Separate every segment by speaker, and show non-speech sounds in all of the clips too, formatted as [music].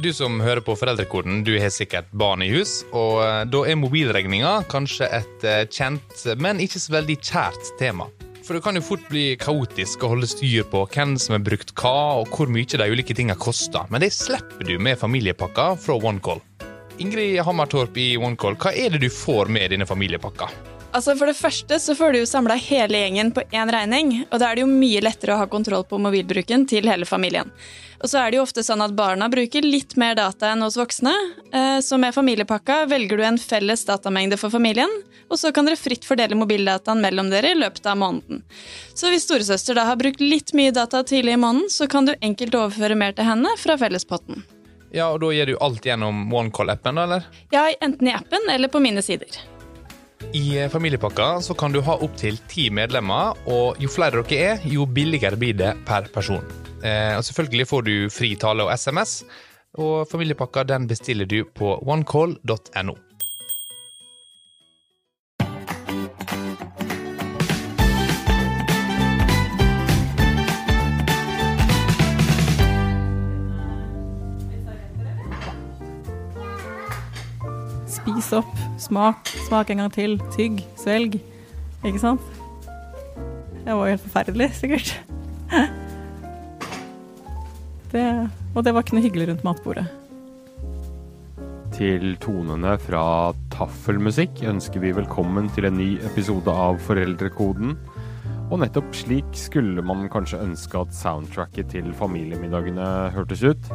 Speaker 1: Du som hører på Foreldrekoden, du har sikkert barn i hus, og eh, da er mobilregninga kanskje et eh, kjent, men ikke så veldig kjært tema. For det kan jo fort bli kaotisk å holde styr på hvem som har brukt hva, og hvor mye de ulike tinga koster, men det slipper du med familiepakka fra OneCall. Ingrid Hammertorp i OneCall, hva er det du får med denne familiepakka?
Speaker 2: Altså For det første så får du jo samla hele gjengen på én regning, og da er det jo mye lettere å ha kontroll på mobilbruken til hele familien. Og så er det jo ofte sånn at barna bruker litt mer data enn hos voksne, eh, så med familiepakka velger du en felles datamengde for familien, og så kan dere fritt fordele mobildataen mellom dere i løpet av måneden. Så hvis storesøster da har brukt litt mye data tidlig i måneden, så kan du enkelt overføre mer til henne fra fellespotten.
Speaker 1: Ja, og da gjør du alt gjennom OneCall-appen, da, eller?
Speaker 2: Ja, enten i appen eller på mine sider.
Speaker 1: I familiepakka så kan du ha opptil ti medlemmer, og jo flere dere er, jo billigere blir det per person. Eh, og selvfølgelig får du fri tale og SMS, og familiepakka den bestiller du på onecall.no.
Speaker 3: Spis opp, smak, smak en gang til, tygg, svelg. Ikke sant? Det var jo helt forferdelig, sikkert. Det, og det var ikke noe hyggelig rundt matbordet.
Speaker 4: Til tonene fra taffelmusikk ønsker vi velkommen til en ny episode av Foreldrekoden. Og nettopp slik skulle man kanskje ønske at soundtracket til familiemiddagene hørtes ut.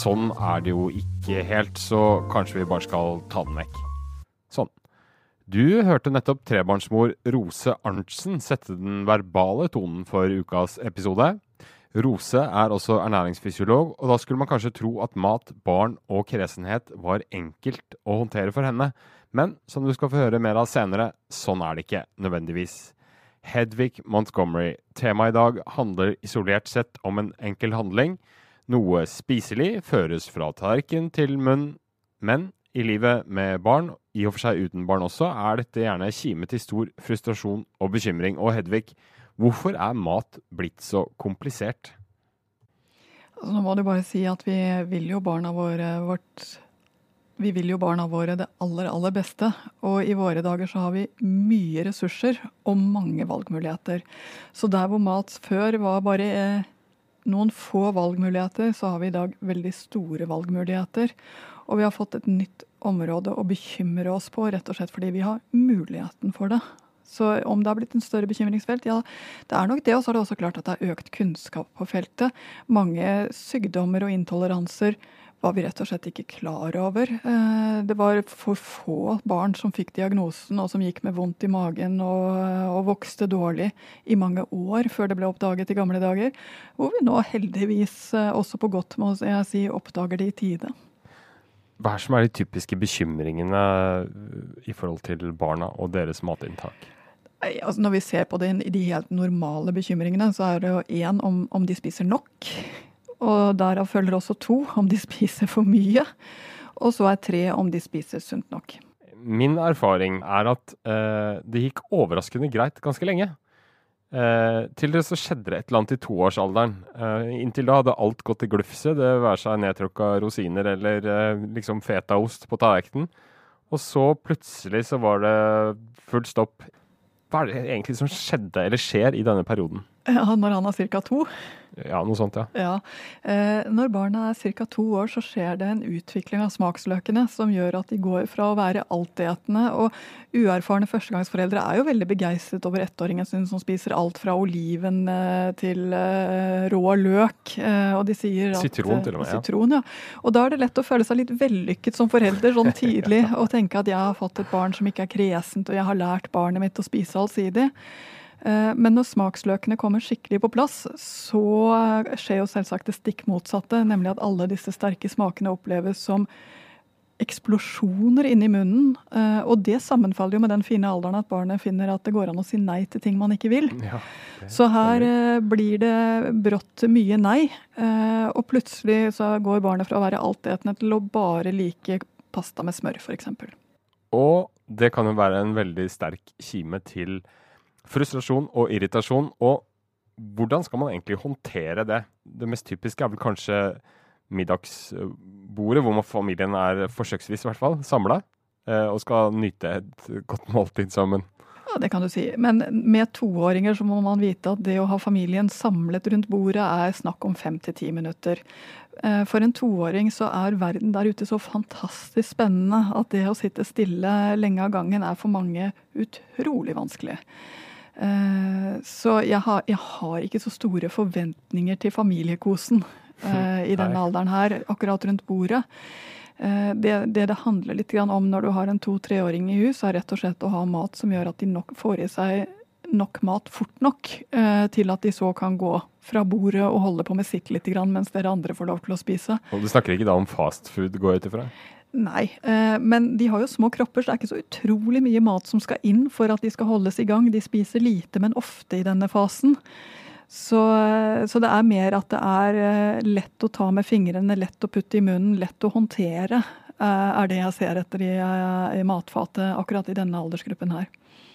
Speaker 4: Sånn er det jo ikke helt, så kanskje vi bare skal ta den vekk. Du hørte nettopp trebarnsmor Rose Arntzen sette den verbale tonen for ukas episode. Rose er også ernæringsfysiolog, og da skulle man kanskje tro at mat, barn og kresenhet var enkelt å håndtere for henne. Men som du skal få høre mer av senere, sånn er det ikke nødvendigvis. Hedvig Montgomery, temaet i dag handler isolert sett om en enkel handling. Noe spiselig føres fra tallerken til munn, men i livet med barn, i og for seg uten barn også, er dette gjerne kime til stor frustrasjon og bekymring. Og Hedvig, Hvorfor er mat blitt så komplisert?
Speaker 5: Altså, nå må du bare si at vi vil jo barna våre vårt vi vil jo barna våre det aller, aller beste. Og i våre dager så har vi mye ressurser og mange valgmuligheter. Så der hvor mat før var bare eh, noen få valgmuligheter, så har vi i dag veldig store valgmuligheter. Og vi har fått et nytt område å bekymre oss på, rett og slett fordi vi har muligheten for det. Så om det har blitt en større bekymringsfelt, ja, det er nok det. Og så er det også klart at det er økt kunnskap på feltet. Mange sykdommer og intoleranser var vi rett og slett ikke klar over. Eh, det var for få barn som fikk diagnosen og som gikk med vondt i magen og, og, vokste dårlig i mange år før det ble oppdaget i gamle dager. Hvor vi nå heldigvis, eh, også på godt må jeg si, oppdager det i tide.
Speaker 4: Hva er som er de typiske bekymringene i forhold til barna og deres matinntak?
Speaker 5: Altså når vi ser på det, de helt normale bekymringene, så er det jo én om, om de spiser nok. Og derav følger også to om de spiser for mye. Og så er tre om de spiser sunt nok.
Speaker 4: Min erfaring er at eh, det gikk overraskende greit ganske lenge. Eh, til det så skjedde det et eller annet i toårsalderen. Eh, inntil da hadde alt gått i glufse, det være seg nedtråkka rosiner eller eh, liksom fetaost på tallerkenen. Og så plutselig så var det full stopp hva er det egentlig som skjedde, eller skjer, i denne perioden?
Speaker 5: Ja, Når han er ca. to?
Speaker 4: Ja, noe sånt, ja.
Speaker 5: ja. Eh, når barna er ca. to år, så skjer det en utvikling av smaksløkene som gjør at de går fra å være altetende og uerfarne førstegangsforeldre er jo veldig begeistret over ettåringen sin som spiser alt fra oliven eh, til eh, rå løk. Eh, og de sier
Speaker 4: at Sitron, til og med.
Speaker 5: Ja. Sitron, ja. Og da er det lett å føle seg litt vellykket som forelder sånn [laughs] tidlig og tenke at jeg har fått et barn som ikke er kresent, og jeg har lært barnet mitt å spise allsidig. Eh, men når smaksløkene kommer skikkelig på plass, så skjer jo selvsagt det stikk motsatte. Nemlig at alle disse sterke smakene oppleves som eksplosjoner inni munnen. Eh, og det sammenfaller jo med den fine alderen at barnet finner at det går an å si nei til ting man ikke vil. Ja, så her eh, blir det brått mye nei. Og plutselig så går barnet fra å være altetende til å bare like pasta med smør, f.eks.
Speaker 4: Og det kan jo være en veldig sterk kime til frustrasjon og irritasjon. Og hvordan skal man egentlig håndtere det? Det mest typiske er vel kanskje middagsbordet, hvor familien er forsøksvis i samla, og skal nyte et godt måltid sammen.
Speaker 5: Ja, det kan du si. Men med toåringer så må man vite at det å ha familien samlet rundt bordet er snakk om fem til ti minutter. Eh, for en toåring så er verden der ute så fantastisk spennende at det å sitte stille lenge av gangen er for mange utrolig vanskelig. Eh, så jeg har, jeg har ikke så store forventninger til familiekosen [laughs] uh, i denne alderen her, akkurat rundt bordet. Det, det, det handler litt om når du har en to-treåring i hus, er rett og slett å ha mat som gjør at de nok får i seg nok mat fort nok til at de så kan gå fra bordet og holde på med sitt litt, mens dere andre får lov til å spise.
Speaker 4: Og Du snakker ikke da om fast food, går jeg ut ifra?
Speaker 5: Nei, eh, men de har jo små kropper, så det er ikke så utrolig mye mat som skal inn for at de skal holdes i gang. De spiser lite, men ofte i denne fasen. Så, eh, så, det er mer at det er eh, lett å ta med fingrene, lett å putte i munnen, lett å håndtere, er det jeg ser etter i, i matfatet akkurat i denne aldersgruppen her.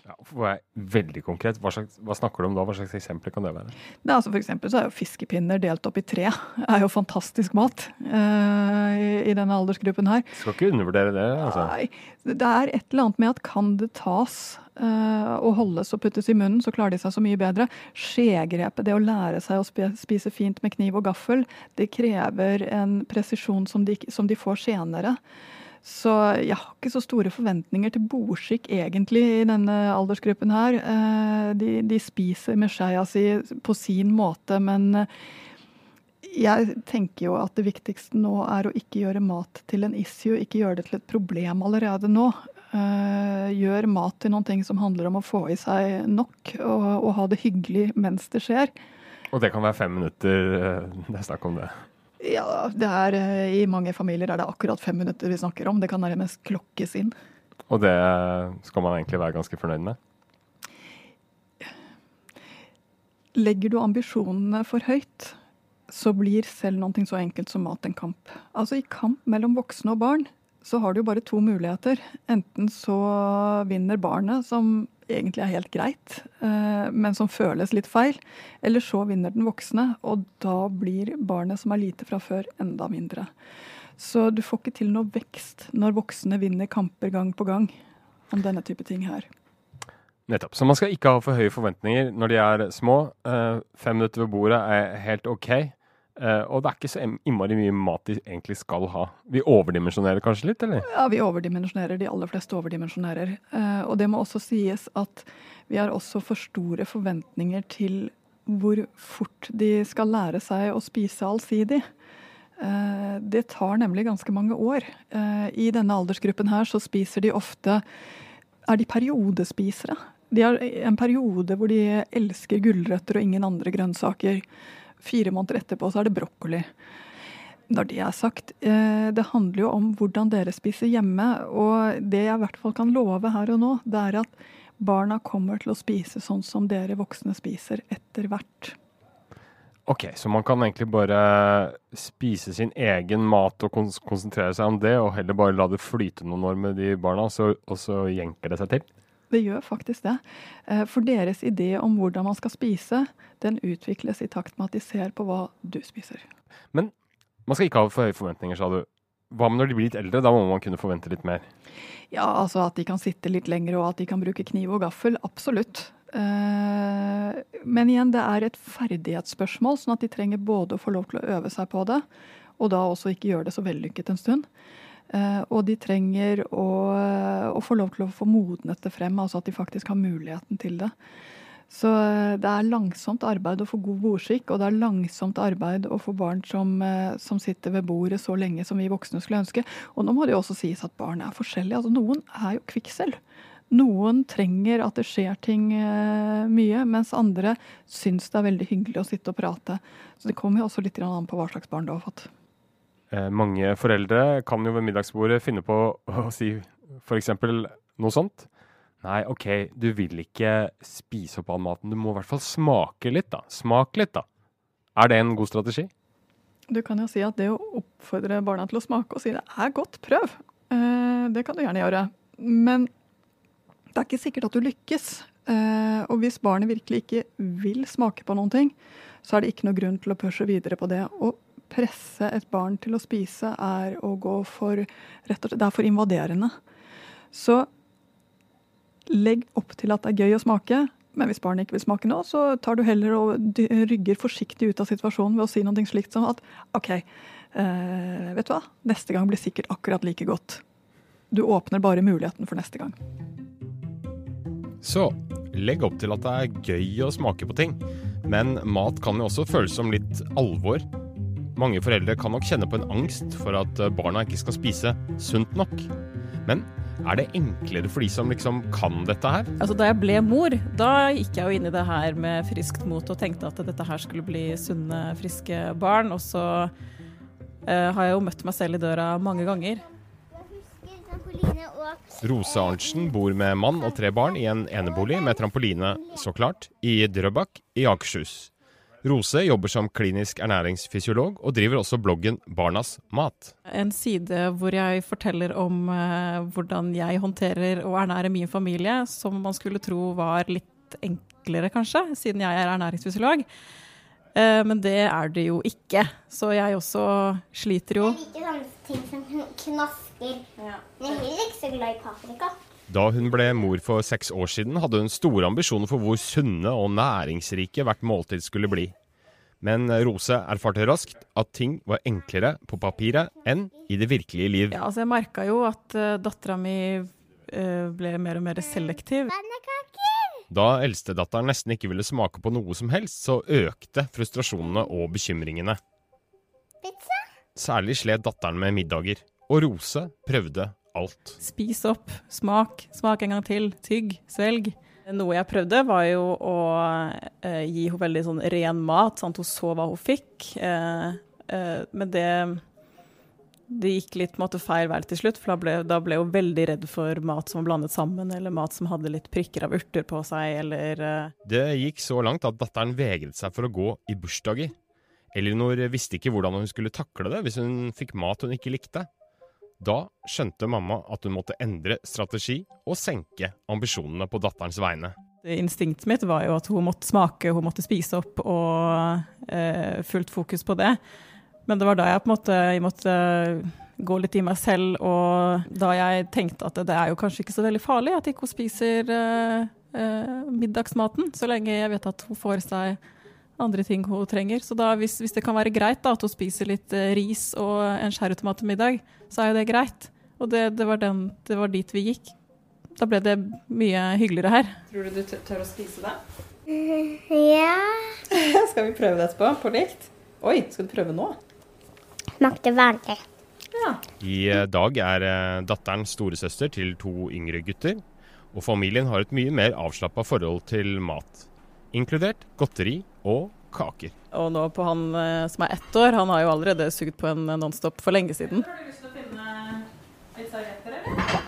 Speaker 4: Ja, for å være veldig konkret, hva, slags, hva, snakker du om da? Hva slags eksempler kan det være?
Speaker 5: Det er altså for eksempel så er jo fiskepinner delt opp i tre. Det [laughs] er jo fantastisk mat uh, i, i, denne aldersgruppen her.
Speaker 4: Skal ikke undervurdere det. altså.
Speaker 5: Nei, det er et eller annet med at kan det tas uh, og holdes og puttes i munnen, så klarer de seg så mye bedre. Skjegrepet, det å lære seg å spise fint med kniv og gaffel, det krever en presisjon som de, som de får senere. Så jeg har ikke så store forventninger til bordskikk egentlig i denne aldersgruppen her. Eh, de, de spiser med skeia si på sin måte, men eh, jeg tenker jo at det viktigste nå er å ikke gjøre mat til en issue, ikke gjøre det til et problem allerede nå. Eh, gjør mat til noen ting som handler om å få i seg nok, og, og ha det hyggelig mens det skjer.
Speaker 4: Og det kan være fem minutter det er snakk om det?
Speaker 5: Ja, det er, eh, I mange familier er det akkurat fem minutter vi snakker om. Det kan nærmest klokkes inn.
Speaker 4: Og det skal man egentlig være ganske fornøyd med?
Speaker 5: Legger du ambisjonene for høyt, så blir selv noe så enkelt som mat en kamp. Altså I kamp mellom voksne og barn så har du jo bare to muligheter. Enten så vinner barnet, som egentlig er helt greit, eh, men som føles litt feil. Eller så vinner den voksne, og da blir barnet som er lite fra før, enda mindre. Så du får ikke til noe vekst når voksne vinner kamper gang på gang om denne type ting her.
Speaker 4: Nettopp. Så man skal ikke ha for høye forventninger når de er små. Eh, fem minutter ved bordet er helt OK. Uh, og det er ikke så innmari mye mat de egentlig skal ha. Vi overdimensjonerer kanskje litt, eller?
Speaker 5: Ja, vi overdimensjonerer. De aller fleste overdimensjonerer. Uh, og det må også sies at vi har også for store forventninger til hvor fort de skal lære seg å spise allsidig. Uh, det tar nemlig ganske mange år. I denne aldersgruppen her så spiser de ofte Er de periodespisere? De har en periode hvor de elsker gulrøtter og ingen andre grønnsaker. Fire måneder etterpå så er det brokkoli. Når det er sagt, eh, det handler jo om hvordan dere spiser hjemme. Og det jeg i hvert fall kan love her og nå, det er at barna kommer til å spise sånn som dere voksne spiser etter hvert.
Speaker 4: Ok, så man kan egentlig bare spise sin egen mat og konsentrere seg om det, og heller bare la det flyte noen år med de barna, så, og så jenker det seg til?
Speaker 5: Det gjør faktisk det. Eh, for deres idé om hvordan man skal spise, den utvikles i takt med at de ser på hva du spiser.
Speaker 4: Men man skal ikke ha for høye forventninger, sa du. Hva med når de blir litt eldre? Da må man kunne forvente litt mer?
Speaker 5: Ja, altså at de kan sitte litt lenger og at de kan bruke kniv og gaffel. Absolutt. Eh, men igjen, det er et ferdighetsspørsmål, sånn at de trenger både å få lov til å øve seg på det, og da også ikke gjøre det så vellykket en stund. Uh, og de trenger å, å, få lov til å få modnet det frem, altså at de faktisk har muligheten til det. Så uh, det er langsomt arbeid å få god bordskikk, og det er langsomt arbeid å få barn som, uh, som, sitter ved bordet så lenge som vi voksne skulle ønske. Og nå må det jo også sies at barn er forskjellige. Altså, noen er jo kvikksølv. Noen trenger at det skjer ting mye, mens andre syns det er veldig hyggelig å sitte og prate. Så det kommer jo også litt an på hva slags barn du har fått.
Speaker 4: Eh, mange foreldre kan jo ved middagsbordet finne på å si f.eks. noe sånt. Nei, OK, du vil ikke spise opp all maten. Du må i hvert fall smake litt, da. Smak litt, da. Er det en god strategi?
Speaker 5: Du kan jo si at det å oppfordre barna til å smake og si det er godt, prøv. Eh, det kan du gjerne gjøre. Men det er ikke sikkert at du lykkes. Eh, og hvis barnet virkelig ikke vil smake på noen ting, så er det ikke noe grunn til å pushe videre på det. Og presse et barn til å spise er å gå for rett og slett, Det er for invaderende. Så legg opp til at det er gøy å smake, men hvis barnet ikke vil smake nå, så tar du heller og rygger forsiktig ut av situasjonen ved å si noe slikt som at OK, eh, vet du hva, neste gang blir sikkert akkurat like godt. Du åpner bare muligheten for neste gang.
Speaker 4: Så legg opp til at det er gøy å smake på ting. Men mat kan jo også føles som litt alvor. Mange foreldre kan nok kjenne på en angst for at barna ikke skal spise sunt nok. Men er det enklere for de som liksom kan dette her?
Speaker 3: Altså, da jeg ble mor, da gikk jeg jo inn i det her med friskt mot og tenkte at dette her skulle bli sunne, friske barn. Og så eh, har jeg jo møtt meg selv i døra mange ganger.
Speaker 4: Rose Arntzen bor med mann og tre barn i en enebolig med trampoline, så klart, i Drøbak i Akershus. Rose jobber som klinisk ernæringsfysiolog og driver også bloggen Barnas mat.
Speaker 3: En side hvor jeg forteller om eh, hvordan jeg håndterer og ernærer min familie, som man skulle tro var litt enklere, kanskje, siden jeg er ernæringsfysiolog. Eh, men det er det jo ikke. Så jeg også sliter jo.
Speaker 6: Jeg liker sånne ting som knasker. Men jeg er heller ikke så glad i paprika.
Speaker 4: Da hun ble mor for seks år siden, hadde hun store ambisjoner for hvor sunne og næringsrike hvert måltid skulle bli. Men Rose erfarte raskt at ting var enklere på papiret enn i det virkelige liv.
Speaker 3: Ja, altså jeg merka jo at uh, dattera mi eh, ble mer og mer selektiv.
Speaker 4: Da eldstedatteren nesten ikke ville smake på noe som helst, så økte frustrasjonene og bekymringene.
Speaker 6: Pizza?
Speaker 4: Særlig slet datteren med middager, og Rose prøvde alt.
Speaker 3: Spis opp, smak, smak en gang til, tygg, svelg. Noe jeg prøvde, var jo å eh, gi henne veldig sånn ren mat, sånn at hun så hva hun fikk. Eh, eh, men det, det gikk litt måte feil vei til slutt, for da ble, da ble hun veldig redd for mat som var blandet sammen, eller mat som hadde litt prikker av urter på seg, eller eh,
Speaker 4: Det gikk så langt at datteren vegret seg for å gå i bursdager. Elinor visste ikke hvordan hun skulle takle det hvis hun fikk mat hun ikke likte. Da skjønte mamma at hun måtte endre strategi og senke ambisjonene på datterens vegne.
Speaker 3: Instinktet mitt var jo at hun måtte smake, hun måtte spise opp, og eh, fullt fokus på det. Men det var da jeg på en måte måtte gå litt i meg selv, og da jeg tenkte at det er jo kanskje ikke så veldig farlig at ikke hun spiser eh, eh, middagsmaten, så lenge jeg vet at hun får seg andre ting hun trenger. Så da, hvis, hvis det kan være greit da, at hun spiser litt eh, ris og en sherrytomat til middag, så er jo det greit. Og det, det, var den, det var dit vi gikk. Da ble det mye hyggeligere her. Tror du du tør å spise det? [laughs]
Speaker 6: Ja. [laughs]
Speaker 3: Skal vi prøve det etterpå, på likt? Oi, skal du prøve nå?
Speaker 6: Smakte vanlig.
Speaker 4: I eh, dag er eh, datteren storesøster til to yngre gutter, og familien har et mye mer avslappa forhold til mat. Inkludert godteri og kaker.
Speaker 3: Og nå på han eh, som er ett år, han har jo allerede sugd på en eh, Nonstop for lenge siden. Har du lyst til å finne litt servietter, eller?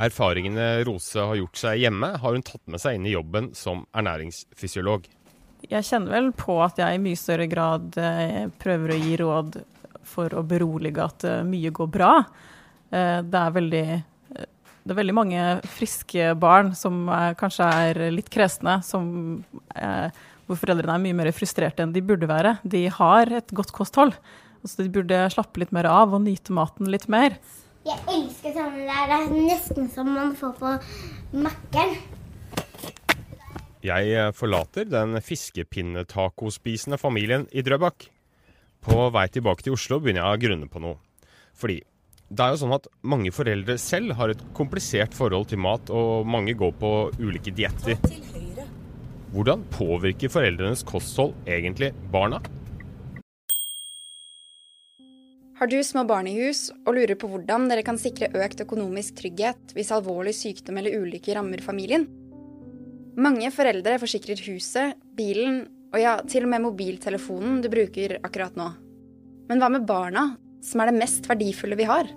Speaker 4: Erfaringene Rose har gjort seg hjemme, har hun tatt med seg inn i jobben som ernæringsfysiolog.
Speaker 3: Jeg kjenner vel på at jeg i mye større grad eh, prøver å gi råd for å berolige at mye går bra. Eh, det, er veldig, det er veldig mange friske barn som er, kanskje er litt kresne, som, eh, hvor foreldrene er mye mer frustrerte enn de burde være. De har et godt kosthold, så de burde slappe litt mer av og nyte maten litt mer.
Speaker 6: Jeg elsker sånne der. Det er nesten som man får på Mækkern.
Speaker 4: Jeg eh, forlater den fiskepinnetacospisende familien i Drøbak. På vei tilbake til Oslo begynner jeg å grunne på noe. Fordi det er jo sånn at mange foreldre selv har et komplisert forhold til mat, og mange går på ulike dietter. Hvordan påvirker foreldrenes kosthold egentlig barna?
Speaker 7: Har du små barn i hus og lurer på hvordan dere kan sikre økt økonomisk trygghet hvis alvorlig sykdom eller ulykke rammer familien? Mange foreldre forsikrer huset, bilen og ja, til og med mobiltelefonen du bruker akkurat nå. Men hva med barna, som er det mest verdifulle vi har?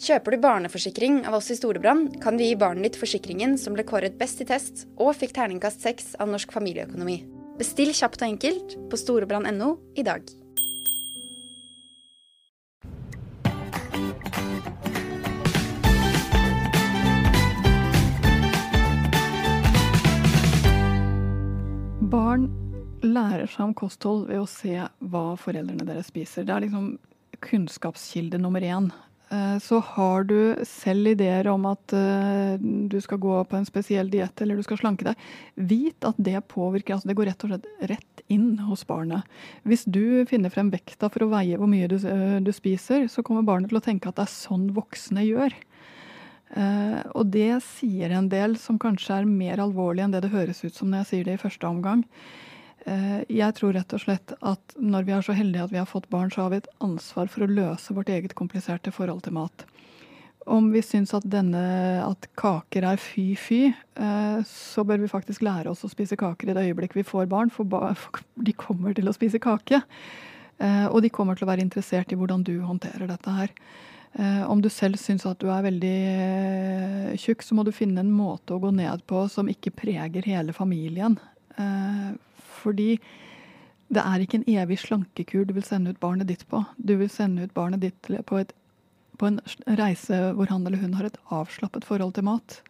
Speaker 7: Kjøper du barneforsikring av oss i Storebrand, kan vi gi barnet ditt forsikringen som ble kåret best i test og fikk terningkast seks av Norsk familieøkonomi. Bestill kjapt og enkelt på storebrand.no i dag.
Speaker 5: Barn lærer seg om kosthold ved å se hva foreldrene deres spiser. Det er liksom kunnskapskilde nummer én. Eh, så har du selv ideer om at uh, du skal gå på en spesiell diett eller du skal slanke deg, vit at det påvirker. altså Det går rett og slett rett inn hos barnet. Hvis du finner frem vekta for å veie hvor mye du, uh, du spiser, så kommer barnet til å tenke at det er sånn voksne gjør. Og det sier en del som kanskje er mer alvorlig enn det det høres ut som når jeg sier det i første omgang. Eh, jeg tror rett og slett at når vi er så heldige at vi har fått barn, så har vi et ansvar for å løse vårt eget kompliserte forhold til mat. Om vi syns at, at kaker er fy-fy, eh, så bør vi faktisk lære oss å spise kaker i det øyeblikk vi får barn, for de kommer til å spise kake. Eh, og de kommer til å være interessert i hvordan du håndterer dette her. Om du selv syns at du er veldig tjukk, så må du finne en måte å gå ned på som ikke preger hele familien. Fordi det er ikke en evig slankekur du vil sende ut barnet ditt på. Du vil sende ut barnet ditt på, et, på en reise hvor han eller hun har et avslappet forhold til mat.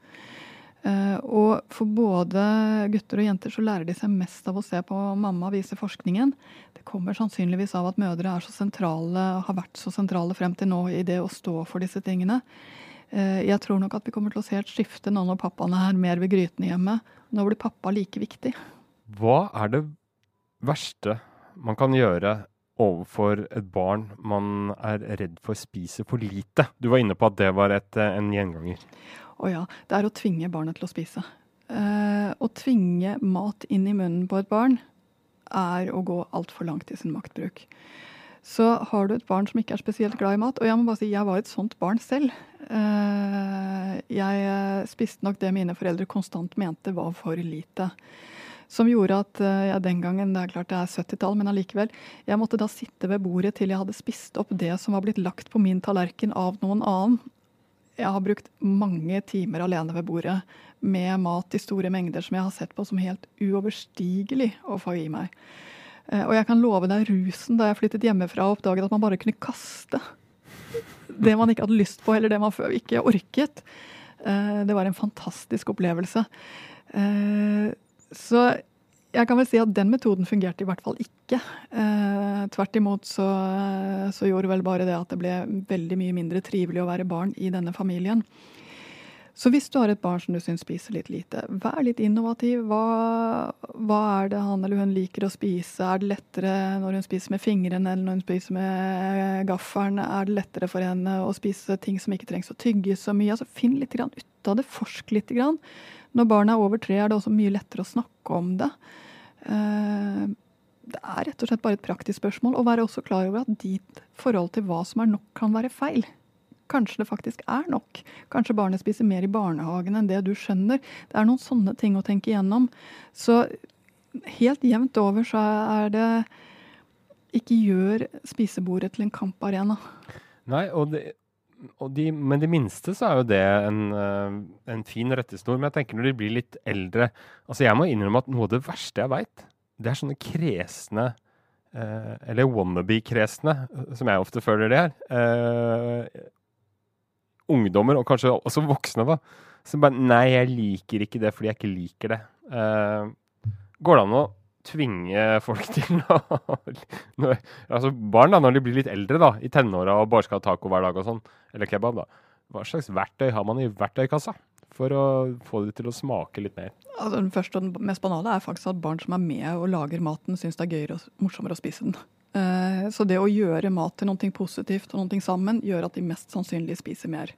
Speaker 5: Uh, og for både gutter og jenter så lærer de seg mest av å se på mamma, viser forskningen. Det kommer sannsynligvis av at mødre er så sentrale, har vært så sentrale frem til nå i det å stå for disse tingene. Uh, jeg tror nok at vi kommer til å se et skifte nå når pappaene er mer ved grytene hjemme. Nå blir pappa like viktig.
Speaker 4: Hva er det verste man kan gjøre overfor et barn man er redd for spiser for lite? Du var inne på at det var et, eh, en gjenganger.
Speaker 5: Å ja. Det er å tvinge barnet til å spise. Eh, å tvinge mat inn i munnen på et barn er å gå altfor langt i sin maktbruk. Så har du et barn som ikke er spesielt glad i mat Og jeg må bare si, jeg var et sånt barn selv. Uh, jeg spiste nok det mine foreldre konstant mente var for lite. Som gjorde at jeg jeg den gangen, det er klart det er 70-tall, men allikevel, jeg måtte da sitte ved bordet til jeg hadde spist opp det som var blitt lagt på min tallerken av noen annen. Jeg har brukt mange timer alene ved bordet med mat i store mengder som jeg har sett på som helt uoverstigelig å få i meg. Eh, og jeg kan love deg rusen da jeg flyttet hjemmefra og oppdaget at man bare kunne kaste det man ikke hadde lyst på, eller det man før ikke orket. Eh, det var en fantastisk opplevelse. Så jeg kan vel si at den metoden fungerte i hvert fall ikke. Eh, tvert imot så, så, gjorde vel bare det at det ble veldig mye mindre trivelig å være barn i denne familien. Så hvis du har et barn som du syns spiser litt lite, vær litt innovativ. Hva, hva, er det han eller hun liker å spise? Er det lettere når hun spiser med fingrene eller når hun spiser med gaffelen? Er det lettere for henne å spise ting som ikke trengs å tygges så mye? Altså, finn litt ut av det, forsk litt. Grann. Når barna er over tre, er det også mye lettere å snakke om det. Eh, det er rett og slett bare et praktisk spørsmål, å være også klar over at ditt forhold til hva som er nok, kan være feil. Kanskje det faktisk er nok. Kanskje barnet spiser mer i barnehagen enn det du skjønner. Det er noen sånne ting å tenke igjennom. Så helt jevnt over så er det ikke gjør spisebordet til en kamparena.
Speaker 4: Nei, og det, de, men de minste så er jo det en, eh, en fin rettesnor. Men jeg tenker når de blir litt eldre Altså jeg må innrømme at noe av det verste jeg veit, det er sånne kresne eh, Eller wannabe-kresne, som jeg ofte føler det er. Eh, ungdommer, og kanskje også voksne, da. Som bare Nei, jeg liker ikke det fordi jeg ikke liker det. Eh, går det an å tvinge folk [laughs] til å Altså barn, da, når de blir litt eldre, da, i tenåra og bare skal ha taco hver dag og sånn, eller kebab, da. Hva slags verktøy har man i verktøykassa for å få det til å smake litt mer?
Speaker 5: Altså, den første og den mest banale er faktisk at barn som er med og lager maten, syns det er gøyere og morsommere å spise den. Uh, [laughs] så det å gjøre mat til noe positivt og noe sammen, gjør at de mest sannsynlig spiser mer.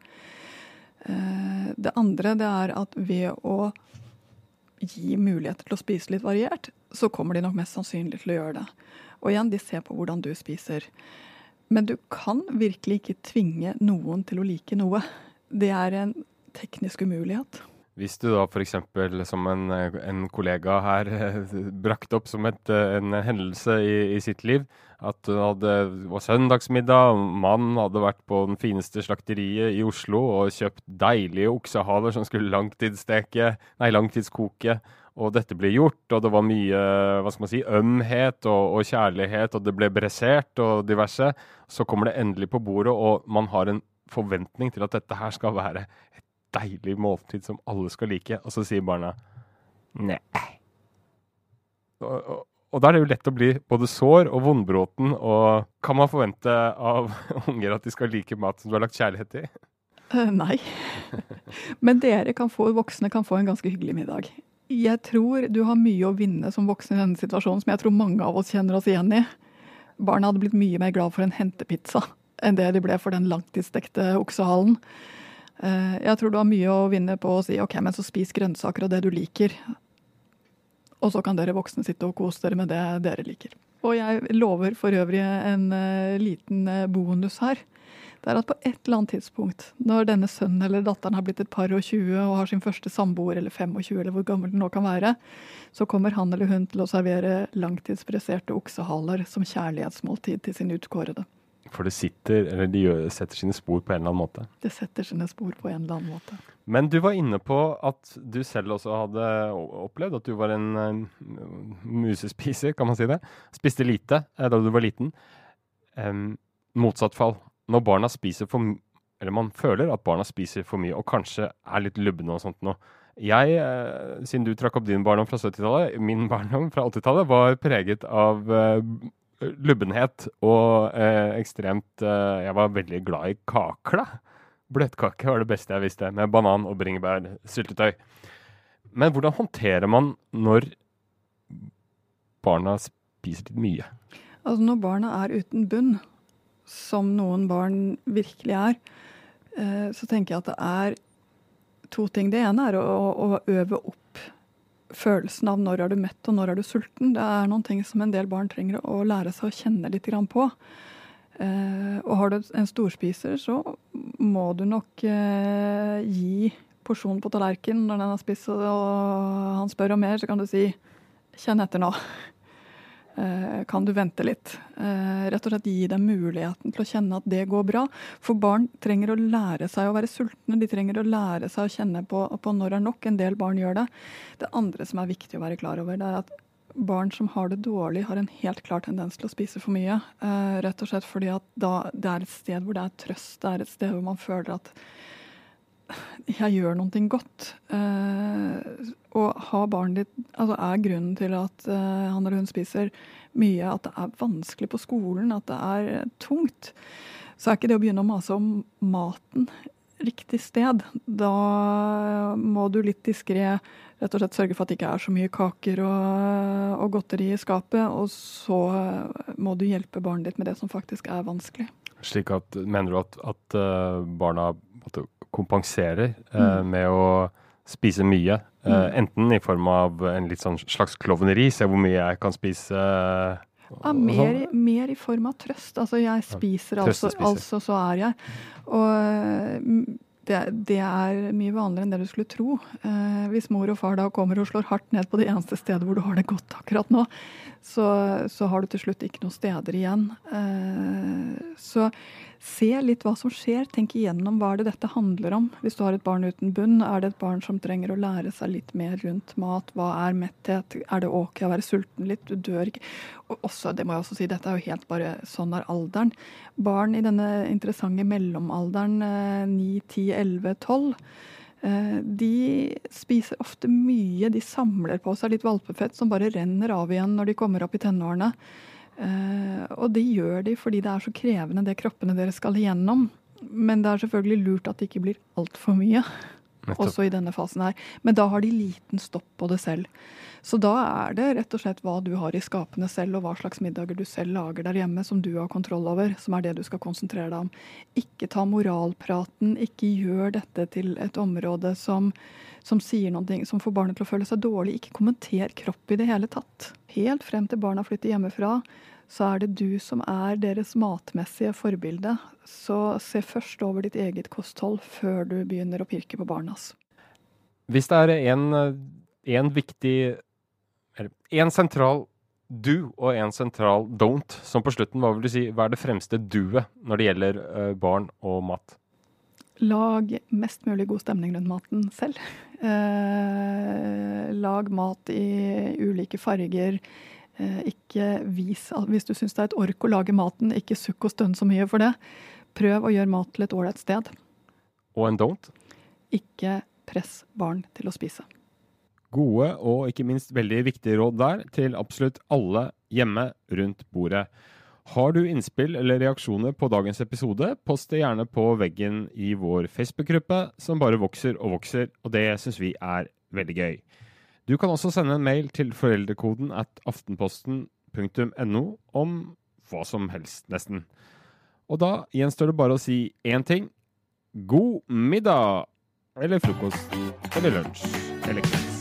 Speaker 5: Uh, det andre det er at ved å gi muligheter til å spise litt variert, så kommer de nok mest sannsynlig til å gjøre det. Og igjen, de ser på hvordan du spiser. Men du kan virkelig ikke tvinge noen til å like noe. Det er en teknisk umulighet.
Speaker 4: Hvis du da f.eks. som en, en, kollega her [laughs] brakte opp som et, en hendelse i, i, sitt liv, at det hadde, var søndagsmiddag, mannen hadde vært på den fineste slakteriet i Oslo og kjøpt deilige oksehaler som skulle langtidssteke, nei, langtidskoke, og dette ble gjort, og det var mye hva skal man si, ømhet og, og kjærlighet, og det ble bressert og diverse. Så kommer det endelig på bordet, og man har en forventning til at dette her skal være deilig måltid som alle skal like, og så sier barna nei. Og, og, og da er det jo lett å bli både sår og vondbråten. Og kan man forvente av [laughs] unger at de skal like mat som du har lagt kjærlighet i?
Speaker 5: Eh, nei. [laughs] Men dere kan få, voksne kan få en ganske hyggelig middag. Jeg tror du har mye å vinne som voksen i denne situasjonen, som jeg tror mange av oss kjenner oss igjen i. Barna hadde blitt mye mer glad for en hentepizza enn det de ble for den langtidsstekte oksehalen. Eh, jeg tror du har mye å vinne på å si ok, men så spis grønnsaker og det du liker. Og så kan dere voksne sitte og kose dere med det dere liker. Og jeg lover for øvrig en uh, liten uh, bonus her. Det er at på et eller annet tidspunkt, når denne sønnen eller datteren har blitt et par og 20 og har sin første samboer eller 25, eller hvor gammel den nå kan være, så kommer han eller hun til å servere langtidspresserte oksehaler som kjærlighetsmåltid til sin utkårede.
Speaker 4: For det sitter, eller de gjør, setter sine spor på en eller annen måte.
Speaker 5: Det setter sine spor på en eller annen måte.
Speaker 4: Men du var inne på at du selv også hadde opplevd at du var en uh, musespiser, kan man si det. Spiste lite uh, da du var liten. Um, motsatt fall. Når barna spiser for Eller man føler at barna spiser for mye, og kanskje er litt lubne og sånt noe. Jeg, uh, siden du trakk opp din barndom fra 70-tallet, min barndom fra 80-tallet var preget av lubbenhet og eh, ekstremt eh, Jeg var veldig glad i kakla. Bløtkake var det beste jeg visste, med banan og bringebærsyltetøy. Men hvordan håndterer man når barna spiser litt mye?
Speaker 5: Altså Når barna er uten bunn, som noen barn virkelig er, eh, så tenker jeg at det er to ting. Det ene er å, å øve opp følelsen av når er du mett og når er du sulten. Det er noen ting som en del barn trenger å lære seg å kjenne litt på. Eh, og har du en storspiser, så må du nok eh, gi porsjonen på tallerkenen når den har spist og han spør om mer, så kan du si 'kjenn etter nå'. Eh, kan du vente litt? Eh, rett og slett gi dem muligheten til å kjenne at det går bra. For barn trenger å lære seg å være sultne, de trenger å lære seg å kjenne på, på når det er nok. En del barn gjør det. Det andre som er viktig å være klar over, det er at barn som har det dårlig, har en helt klar tendens til å spise for mye. Eh, rett og slett fordi at da, det er et sted hvor det er trøst, det er et sted hvor man føler at jeg gjør noe godt. Eh, og ha barnet ditt altså er grunnen til at uh, han eller hun spiser mye, at det er vanskelig på skolen, at det er tungt, så er ikke det å begynne å mase om maten riktig sted. Da må du litt diskré rett og slett sørge for at det ikke er så mye kaker og, og godteri i skapet, og så må du hjelpe barnet ditt med det som faktisk er vanskelig.
Speaker 4: Slik at, Mener du at, at barna kompenserer eh, med å spise mye. Uh. Enten i form av en litt sånn slags klovneri, se hvor mye jeg kan spise.
Speaker 5: Uh, ja, mer, mer, i form av trøst. Altså, jeg spiser, altså, altså så er jeg. Og det, det, er mye vanligere enn det du skulle tro. Eh, hvis mor og far da kommer og slår hardt ned på det eneste stedet hvor du har det godt akkurat nå, så, så har du til slutt ikke noen steder igjen. Eh, så se litt hva som skjer. Tenk igjennom hva er det dette handler om. Hvis du har et barn uten bunn, er det et barn som trenger å lære seg litt mer rundt mat? Hva er metthet? Er det ok å være sulten litt? Du dør ikke. Og også, det må jeg også si, dette er jo helt bare sånn er alderen. Barn i denne interessante mellomalderen, 9, 10, 11, 12 de spiser ofte mye. De samler på seg litt valpefett som bare renner av igjen når de kommer opp i tenårene. Uh, og det gjør de fordi det er så krevende det kroppene deres skal igjennom. Men det er selvfølgelig lurt at det ikke blir altfor mye. Også i denne fasen her. Men da har de liten stopp på det selv. Så da er det rett og slett hva du har i skapene selv, og hva slags middager du selv lager der hjemme, som du har kontroll over, som er det du skal konsentrere deg om. Ikke ta moralpraten, ikke gjør dette til et område som, som sier noe som får barnet til å føle seg dårlig. Ikke kommenter kropp i det hele tatt. Helt frem til barna flytter hjemmefra, så er det du som er deres matmessige forbilde. Så se først over ditt eget kosthold før du begynner å pirke på barnas.
Speaker 4: Hvis det er en, en viktig en sentral do og en sentral don't, som på slutten, hva vil du si, hva er det fremste duet når det gjelder uh, barn og mat?
Speaker 5: Lag mest mulig god stemning rundt maten selv. Eh, lag mat i ulike farger. Uh, ikke vis Hvis du syns det er et ork å lage maten, ikke sukk og stønn så mye for det. Prøv å gjøre mat til et ålreit sted.
Speaker 4: Og en don't?
Speaker 5: Ikke press barn til å spise.
Speaker 4: Gode og ikke minst veldig viktige råd der til absolutt alle hjemme rundt bordet. Har du innspill eller reaksjoner på dagens episode, post det gjerne på veggen i vår Facebook-gruppe, som bare vokser og vokser, og det syns vi er veldig gøy. Du kan også sende en mail til foreldrekoden at aftenposten.no om hva som helst, nesten. Og da gjenstår det bare å si én ting. God middag! Eller frokost. Eller lunsj. Eller kveld.